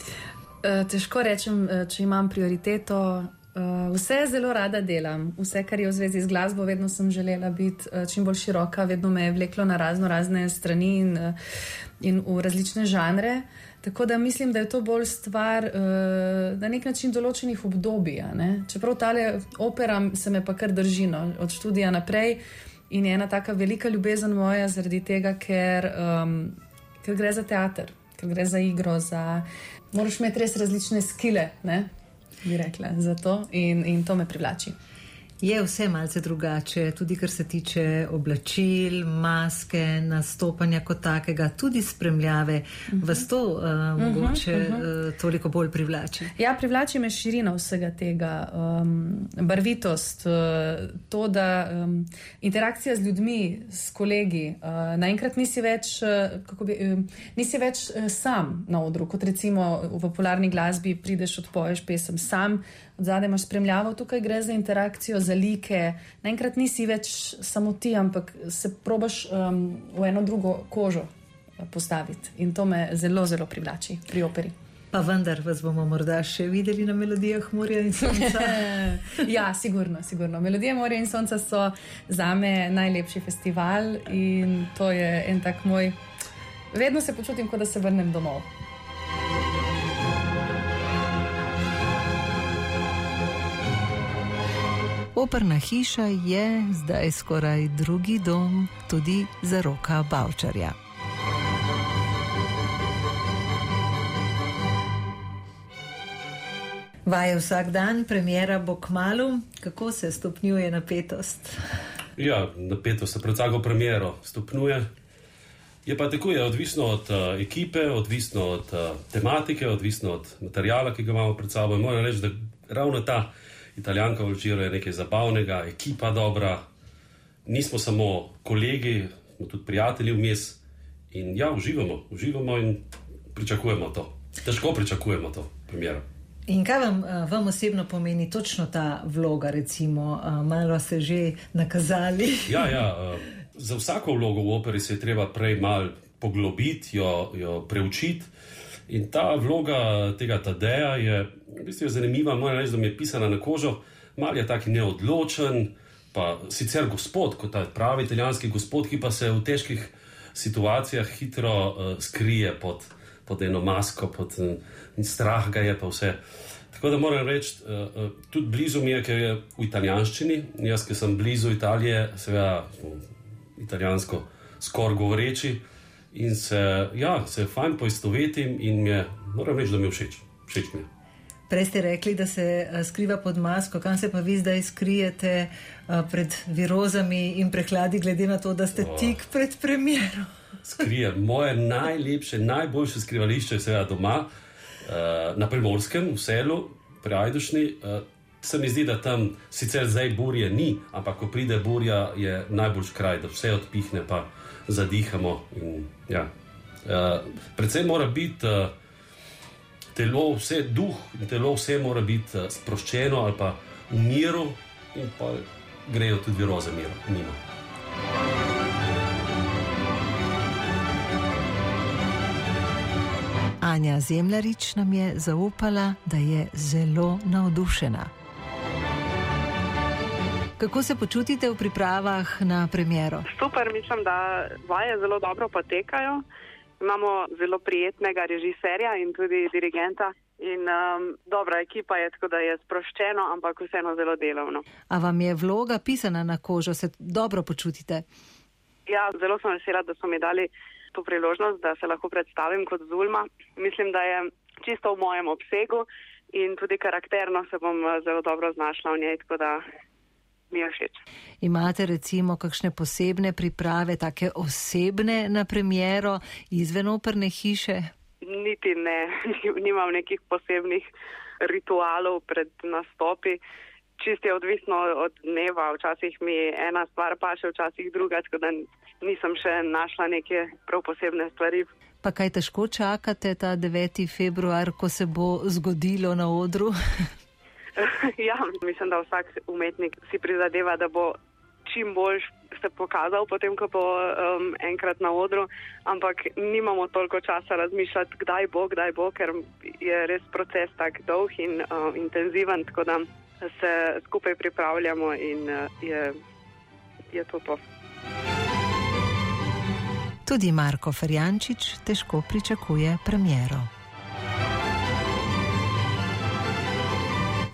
E, težko rečem, e, če imam prioriteto. E, vse zelo rada delam, vse, kar je v zvezi z glasbo, vedno sem želela biti čim bolj široka, vedno me je vleklo na razno razne strani in, in v različne žanre. Tako da mislim, da je to bolj stvar uh, na nek način določenih obdobij. Čeprav ta opera se me pa kar drži no, od študija naprej in je ena taka velika ljubezen moja zaradi tega, ker, um, ker gre za teater, ker gre za igro, za. Moraš imeti res različne skile, ne? bi rekla, za to in, in to me privlači. Je vse malce drugače, tudi kar se tiče oblačil, maske, nastopanja kot takega, tudi spremljave. Uh -huh. Vas to uh, mogoče uh -huh. uh, toliko bolj privlači? Ja, privlači me širina vsega tega, um, barvitost, uh, to, da um, interakcija z ljudmi, s kolegi, uh, naenkrat nisi več, uh, bi, uh, nisi več uh, sam na odru, kot recimo v popularni glasbi prideš, odpoješ pesem sam zadaj imaš spremljavo, tukaj gre za interakcijo, za like. Naenkrat nisi več samo ti, ampak se probaš um, v eno drugo kožo uh, postaviti. In to me zelo, zelo privlači pri operi. Pa vendar vas bomo morda še videli na melodijah Morja in Sonca. ja, sigurno, sigurno. Melodije Morja in Sonca so za me najlepši festival in to je en tak moj. Vedno se počutim, kot da se vrnem domov. Operna hiša je zdaj skoraj drugi dom tudi za roka Bavčarja. Vaje vsak dan, premjera bo k malu, kako se stopnjuje napetost? Ja, napetost se pred vsako premjero stopnjuje. Je pa tako, je odvisno od uh, ekipe, odvisno od uh, tematike, odvisno od materijala, ki ga imamo pred sabo. Moram reči, da ravno ta Italijanka v Alžiru je nekaj zabavnega, ekipa dobra, nismo samo kolegi, smo tudi prijatelji vmes. In ja, uživamo, uživamo in pričakujemo to. Težko pričakujemo to, premjero. In kaj vam, eh, vam osebno pomeni točno ta vloga, recimo, eh, malo ste že nakazali? Ja, ja, eh, za vsako vlogo v operi se je treba prej malo poglobiti, jo, jo preučiti. In ta vloga tega Tadeja je, v bistvu je zanimiva, moram reči, da mi je pisana na kožo, mal je taki neodločen, pa sicer gospod, kot ta pravi italijanski gospod, ki pa se v težkih situacijah hitro uh, skrije pod pod eno masko, pod, in strah ga je pa vse. Tako da moram reči, uh, uh, tudi blizu mi je, ker je v italijanščini. Jaz, ki sem blizu Italije, seveda italijansko skoraj govoreči in se, ja, se fajn poistovetim in mi je, moram reči, da mi je všeč. všeč mi je. Prej ste rekli, da se skriva pod masko, kam se pa vi zdaj skrijete pred virozami in prehladi, glede na to, da ste oh. tik pred premjerom skrije. Moje najlepše, najboljše skrivališče je seveda doma, uh, na primorskem, v selu, pri Ajdušni. Se mi zdi, da tam sicer zdaj burje ni, ampak ko pride burja, je najboljši kraj, da vse odpihne, pa zadihamo. In, ja. uh, predvsem mora biti. Uh, Telo, vse duh in telo, vse mora biti sproščeno ali pa v miru, in pa grejo tudi roze miro, mimo. Anja Zemljarič nam je zaupala, da je zelo navdušena. Kako se počutite v pripravah na premjero? Super, mislim, da vaje zelo dobro potekajo. Imamo zelo prijetnega režiserja in tudi dirigenta. In um, dobra ekipa je, tako da je sproščeno, ampak vseeno zelo delovno. A vam je vloga pisana na kožo, se dobro počutite? Ja, zelo sem vesela, da so mi dali to priložnost, da se lahko predstavim kot Zulma. Mislim, da je čisto v mojem obsegu in tudi karakterno se bom eh, zelo dobro znašla v njej, tako da mi je všeč. Imate recimo kakšne posebne priprave, take osebne na premjero izven operne hiše? Niti ne, nimam nekih posebnih ritualov pred nastopi. Čist je odvisno od dneva, včasih mi ena stvar paše, včasih druga, tako da nisem še našla neke prav posebne stvari. Pa kaj težko čakate ta 9. februar, ko se bo zgodilo na odru? ja, mislim, da vsak umetnik si prizadeva, da bo čim bolj se pokazal, potem, ko bo um, enkrat na odru, ampak nimamo toliko časa razmišljati, kdaj bo, kdaj bo, ker je res proces tako dolg in uh, intenziven, tako da se skupaj pripravljamo in uh, je, je to to. Tudi Marko Ferjančič težko pričakuje premjero.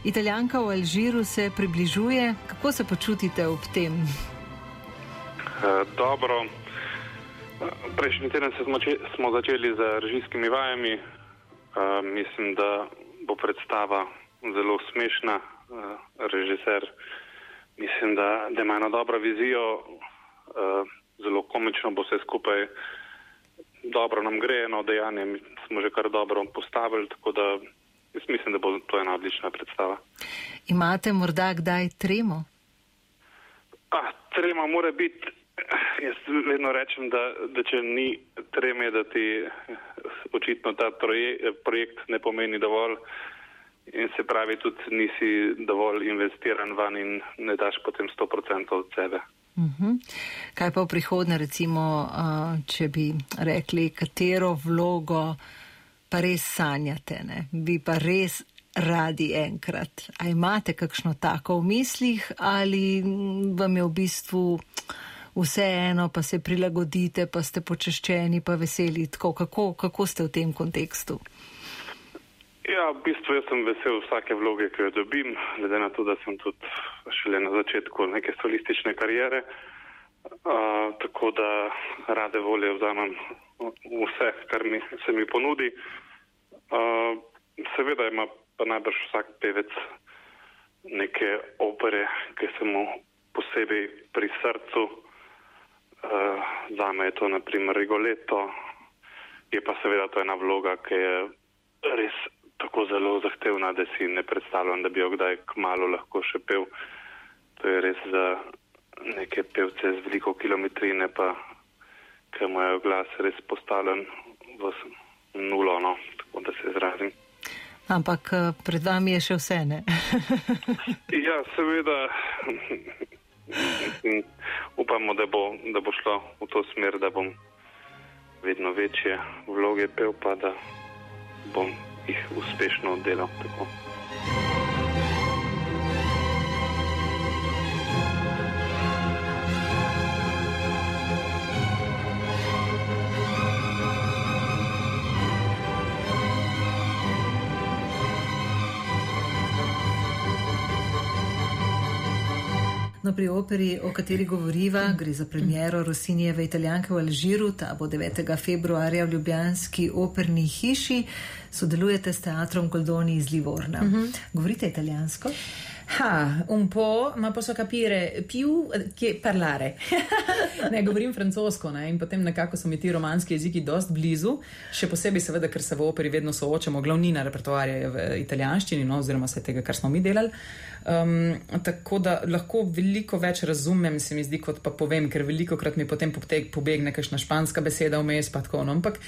Italijanka v Alžiru se približuje. Kako se počutite ob tem? Uh, dobro. Prejšnji teden smo, smo začeli z režijskimi vajami. Uh, mislim, da bo predstava zelo smešna. Uh, režiser, mislim, da, da ima eno dobro vizijo. Uh, zelo komično bo vse skupaj. Dobro nam gre, eno dejanje smo že kar dobro postavili, tako da jaz mislim, da bo to ena odlična predstava. Imate morda kdaj tremo? Ah, trema mora biti. Jaz vedno rečem, da, da če ni treme, da ti očitno ta projekt ne pomeni dovolj in se pravi tudi nisi dovolj investiran van in ne daš potem 100% od sebe. Uhum. Kaj pa v prihodnje, recimo, če bi rekli, katero vlogo pa res sanjate, ne? bi pa res radi enkrat? A imate kakšno tako v mislih ali vam je v bistvu vseeno, pa se prilagodite, pa ste počeščeni, pa veseli? Tako, kako, kako ste v tem kontekstu? Ja, v bistvu jaz sem vesel vsake vloge, ki jo dobim, glede na to, da sem tudi šele na začetku neke solistične karijere. Uh, tako da rade volje vzamem vse, kar mi, se mi ponudi. Uh, seveda ima pa najbrž vsak pevec neke opere, ki se mu posebej pri srcu. Uh, zame je to naprimer Rigoletto, je pa seveda to ena vloga, ki je res tako zelo zahtevna, da si ne predstavljam, da bi jo kdaj kmalo lahko še pel. To je res za neke pevce z veliko kilometrine, pa ki imajo glas res postavljen v nulo, no, tako da se izrazim. Ampak eh, pred vami je še vse, ne? ja, seveda. Upamo, da bo, da bo šlo v to smer, da bom vedno večje vloge pel, pa da bom jih uspešno oddelal. Tako. Operi, o kateri govoriva, gre za premjero Rosinijeve italijanke v Alžiru, ta bo 9. februarja v Ljubljanski operni hiši, sodelujete s teatrom Goldoni iz Livorna. Uh -huh. Govorite italijansko? Ha, un po', ma posso capire più che parlare. ne, govorim francosko ne, in potem nekako so mi ti romanski jeziki dost blizu, še posebej seveda, ker se v operi vedno soočamo, glavnina repertoarja je v italijanščini, no, oziroma vse tega, kar smo mi delali. Um, tako da lahko veliko več razumem, se mi zdi, kot pa povem, ker veliko krat mi potem pobegne kakšna španska beseda vmes, pa tako. No. Ampak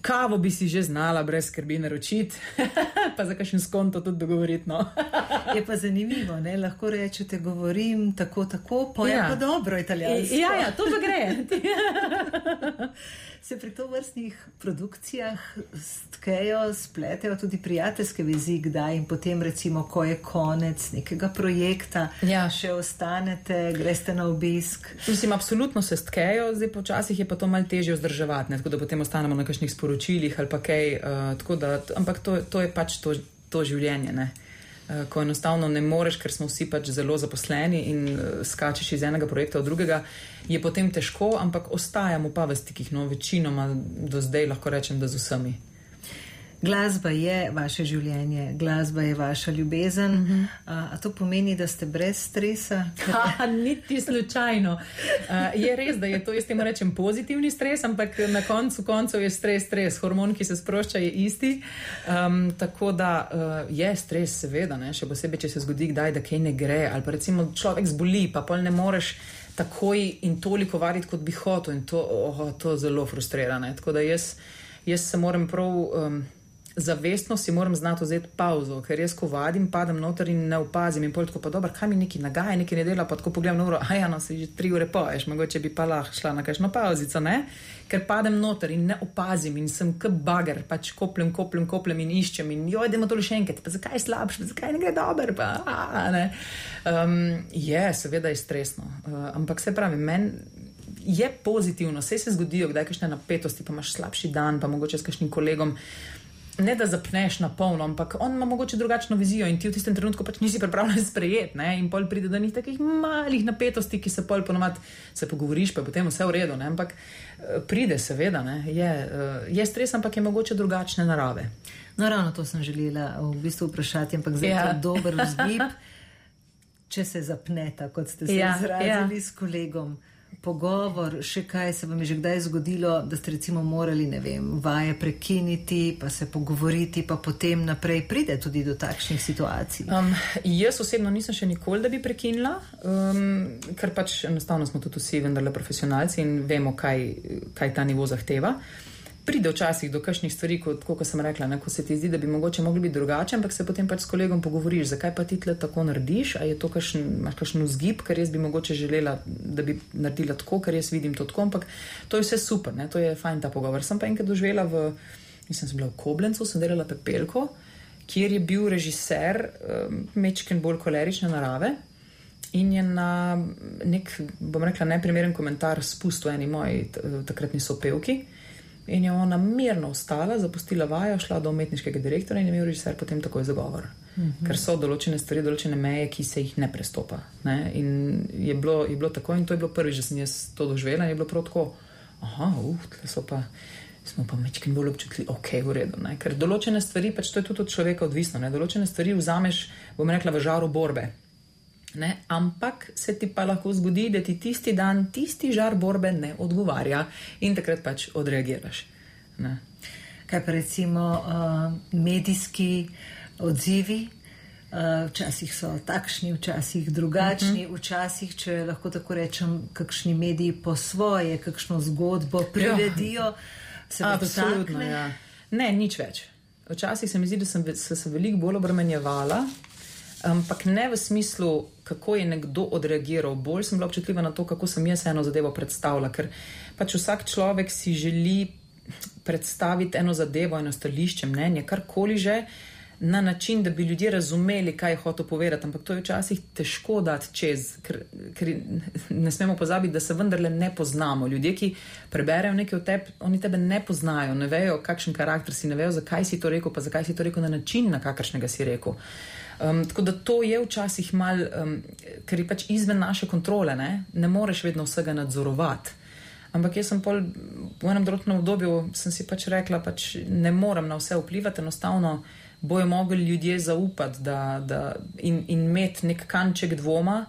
kavo bi si že znala, brez skrbi naročiti, pa za kakšen skonto tudi dogovoriti. No. je pa zanimivo, ne? lahko rečete, govorim tako, tako, pa ja. pa dobro italijansko. Ja, ja, to pa gre. Se pri to vrstnih produkcijah stkejo, spletejo tudi prijateljske vezi, kdaj in potem, recimo, ko je konec nekega projekta, ja. še ostanete, greste na obisk. Mislim, absolutno se stkejo, zdaj počasih je pa to malo težje vzdrževati, ne? tako da potem ostanemo na kakšnih sporočilih ali pa kaj. Uh, da, ampak to, to je pač to, to življenje. Ne? Uh, ko enostavno ne moreš, ker smo vsi pač zelo zaposleni in uh, skačeš iz enega projekta v drugega, je potem težko, ampak ostajamo pa v stikih, no, večinoma do zdaj lahko rečem, da z vsemi. Glasba je vaše življenje, glasba je vaša ljubezen. Uh -huh. a, a to pomeni, da ste brez stresa? Ha, niti slučajno. A, je res, da je to, jaz temu rečem, pozitivni stres, ampak na koncu koncev je stres, stres. Hormon, ki se sprošča, je isti. Um, tako da uh, je stres, seveda, ne? še posebej, če se zgodi, kdaj, da kaj ne gre. Ali pa recimo človek zboli, pa pol ne moreš. Takoj in toliko variti, kot bi hotel, in to, oh, to zelo frustrira. Ne? Tako da jaz, jaz se moram prav um, zavestno si moram znati vzeti pauzo, ker jaz, ko vadim, padem noter in ne opazim. In tako pa dobro, kaj mi neki nagaja, neki ne dela, pa tako pogledam na uro, a ja, no, si že tri ure poješ, mogoče bi pa lahko šla na kakšno pauzico, ne? Ker padem noter in ne opazim in sem kot bager, pač kopljem, kopljem, kopljem in iščem in jo idemo to še enkrat, pa zakaj je slabš, pa zakaj ne gre dobro, pa a, ne. Um, je, seveda je stresno, uh, ampak se pravi, meni. Je pozitivno, vse se zgodijo, kdaj kakšne napetosti, pa imaš slabši dan, pa mogoče s kakšnim kolegom ne da zapneš na polno, ampak on ima mogoče drugačno vizijo in ti v tistem trenutku pač nisi pripravljen sprejeti. In pol pride do njih takih malih napetosti, ki se pol ponovadi se pogovoriš, pa je potem vse v redu. Ne? Ampak eh, pride, seveda, je, eh, je stres, ampak je mogoče drugačne narave. No, ravno to sem želela v bistvu vprašati, ampak zdaj ja. je dober vzgib, če se zapneta, kot ste se ja, izrazili ja. s kolegom pogovor, še kaj se vam je že kdaj zgodilo, da ste recimo morali, ne vem, vaje prekiniti, pa se pogovoriti, pa potem naprej pride tudi do takšnih situacij? Um, jaz osebno nisem še nikoli, da bi prekinila, um, ker pač enostavno smo tudi vsi vendarle profesionalci in vemo, kaj, kaj ta nivo zahteva pride včasih do kakšnih stvari, kot, kot sem rekla, ne, ko se ti zdi, da bi mogoče mogli biti drugače, ampak se potem pač s kolegom pogovoriš, zakaj pa ti tle tako narediš, ali je to kakšen, kakšen vzgib, ker jaz bi mogoče želela, da bi naredila tako, ker jaz vidim to tako, ampak to je vse super, ne, to je fajn ta pogovor. Sem pa enkrat doživela v, mislim, sem bila v Koblencu, sem delala pepelko, kjer je bil režiser um, mečken bolj kolerične narave. In je na nek, bom rekla, neprimeren komentar spustil eni moji takratni sopevki. In je ona mirno vstala, zapustila vajo, šla do umetniškega direktorja in je imel režiser potem takoj zagovor. Mm -hmm. Ker so določene stvari, določene meje, ki se jih ne prestopa. Ne? In je bilo, je bilo tako, in to je bilo prvič, da sem jaz to doživela, in je bilo prav tako. Aha, uf, tle so pa. Smo pa mečkim bolj občutljivi, ok, v redu. Ne? Ker določene stvari, pač to je tudi od človeka odvisno, ne? določene stvari vzameš, bom rekla, v žaru borbe. Ne? Ampak se ti pa lahko zgodi, da ti tisti dan, tisti žar borbe ne odgovarja in takrat pač odreagiraš. Ne? Kaj pa recimo uh, medijski odzivi? Uh, včasih so takšni, včasih drugačni, uh -huh. včasih, če lahko tako rečem, kakšni mediji po svoje, kakšno zgodbo priredijo. Absolutno. Ja. Ne, nič več. Včasih se mi zdi, da sem se, se veliko bolj obremenjevala, ampak ne v smislu, kako je nekdo odreagiral. Bolj sem bila občutljiva na to, kako sem jaz eno zadevo predstavljala. Ker pač vsak človek si želi predstaviti eno zadevo, eno stališče, mnenje, karkoli že. Na način, da bi ljudje razumeli, kaj je hotel povedati, ampak to je včasih težko dati čez, ker, ker ne smemo pozabiti, da se vendarle ne poznamo. Ljudje, ki preberejo nekaj o tebi, oni tebe ne poznajo, ne vejo, kakšen karakter si, ne vejo, zakaj si to rekel, pa zakaj si to rekel na način, na kakršnega si rekel. Um, tako da to je včasih mal, um, ker je pač izven naše kontrole, ne, ne moreš vedno vsega nadzorovati. Ampak jaz sem pol, v enem določenem obdobju si pač rekla, da pač ne morem na vse vplivati, enostavno bojo mogli ljudje zaupati da, da, in, in imeti nek kanček dvoma,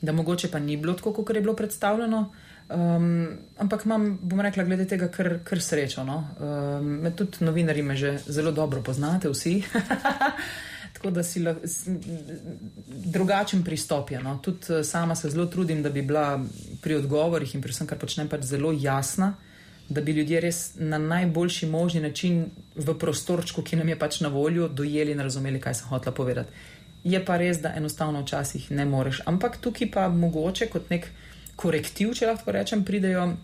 da mogoče pa ni bilo tako, kot je bilo predstavljeno. Um, ampak imam, bom rekla, glede tega, kar, kar srečo. No? Um, tudi novinari me že zelo dobro poznate, vsi. tako da si lahko drugačen pristop. No. Tudi eh, sama se zelo trudim, da bi bila pri odgovorih in pri vsem, kar počnem, pač zelo jasna, da bi ljudje res na najboljši možni način v prostorčku, ki nam je pač na voljo, dojeli in razumeli, kaj sem hotela povedati. Je pa res, da enostavno včasih ne moreš. Ampak tukaj pa mogoče kot nek korektiv, če lahko rečem, pridejo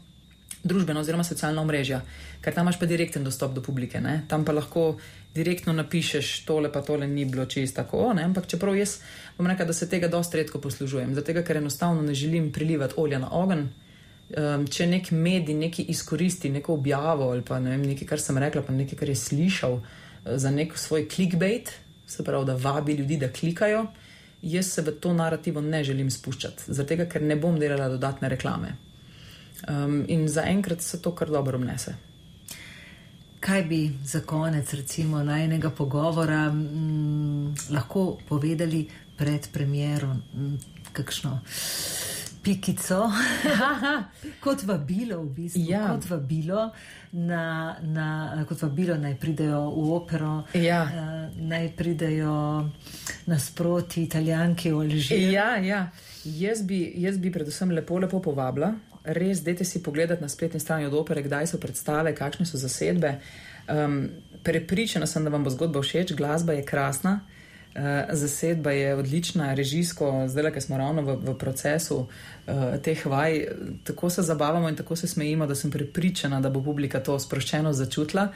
družbeno oziroma socialna omrežja, ker tam imaš pa direkten dostop do publike. Ne? Tam pa lahko direktno napišeš, tole pa tole ni bilo čisto tako. Ne? Ampak čeprav jaz bom rekel, da se tega dosta redko poslužujem, zato ker enostavno ne želim prilivati olja na ogen. Um, če nek medij nekaj izkoristi, neko objavo ali pa ne vem, nekaj, kar sem rekla, pa nekaj, kar je slišal uh, za nek svoj clickbait, se pravi, da vabi ljudi, da klikajo, jaz se v to narativo ne želim spuščati, zato ker ne bom delala dodatne reklame. Um, in zaenkrat se to kar dobro obnese. Kaj bi za konec, recimo, najnega pogovora m, mm, lahko povedali pred premjerom, mm, kakšno pikico, kot vabilo, v bistvu, ja. kot vabilo, na, na, kot vabilo naj pridejo v opero, ja. uh, naj pridejo nasproti italijanke v Alžiriji. Ja, ja. Jaz, jaz bi predvsem lepo, lepo povabila res, dajte si pogledati na spletni strani od opere, kdaj so predstave, kakšne so zasedbe. Um, prepričana sem, da vam bo zgodba všeč, glasba je krasna, uh, zasedba je odlična, režijsko, zdaj, ker smo ravno v, v procesu uh, teh vaj, tako se zabavamo in tako se smejimo, da sem prepričana, da bo publika to sproščeno začutila.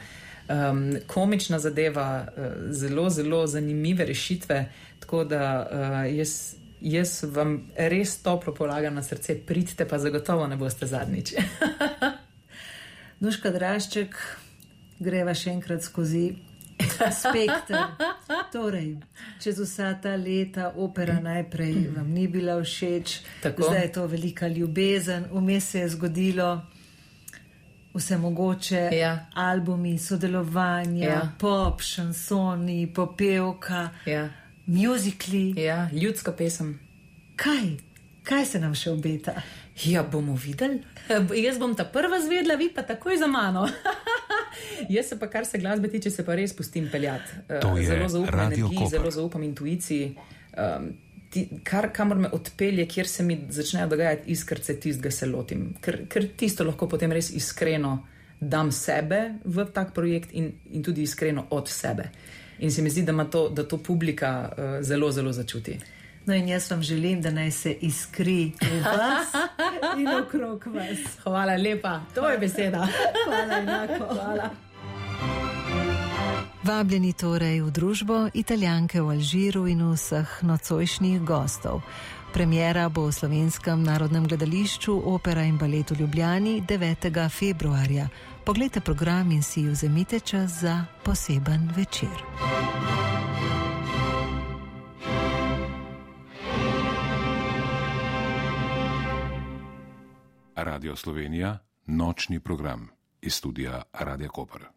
Um, komična zadeva, uh, zelo, zelo zanimive rešitve, tako da uh, jaz jaz vam res toplo polagam na srce, pridite pa zagotovo ne boste zadnjič. Nuška Drašček, greva še enkrat skozi spektr. Torej, čez vsa ta leta opera najprej vam ni bila všeč, Tako. zdaj je to velika ljubezen, vmes se je zgodilo. Vse mogoče, ja. albumi, sodelovanja, ja. pop, šansoni, popevka. Ja muzikli. Ja, ljudska pesem. Kaj? Kaj se nam še obeta? Ja, bomo videli. Jaz bom ta prva zvedla, vi pa takoj za mano. Jaz se pa, kar se glasbe tiče, se pa res pustim peljati. Eh, zelo zaupam energiji, zelo zaupam intuiciji. Um, ti, kar kamor me odpelje, kjer se mi začnejo dogajati iskrce, tistega se lotim. Ker, ker tisto lahko potem res iskreno dam sebe v tak projekt in, in tudi iskreno od sebe. In se mi zdi, da, to, da to publika uh, zelo, zelo začuti. No, in jaz vam želim, da naj se iskri v vas in okrog vas. Hvala lepa, to je beseda. Hvala, enako. Hvala. Vabljeni torej v družbo italijanke v Alžiru in vseh nocojšnjih gostov. Premjera bo v slovenskem narodnem gledališču Opera in balet v Ljubljani 9. februarja. Poglejte program in si vzemite čas za poseben večer. Radio Slovenija, nočni program iz studia Radio Koper.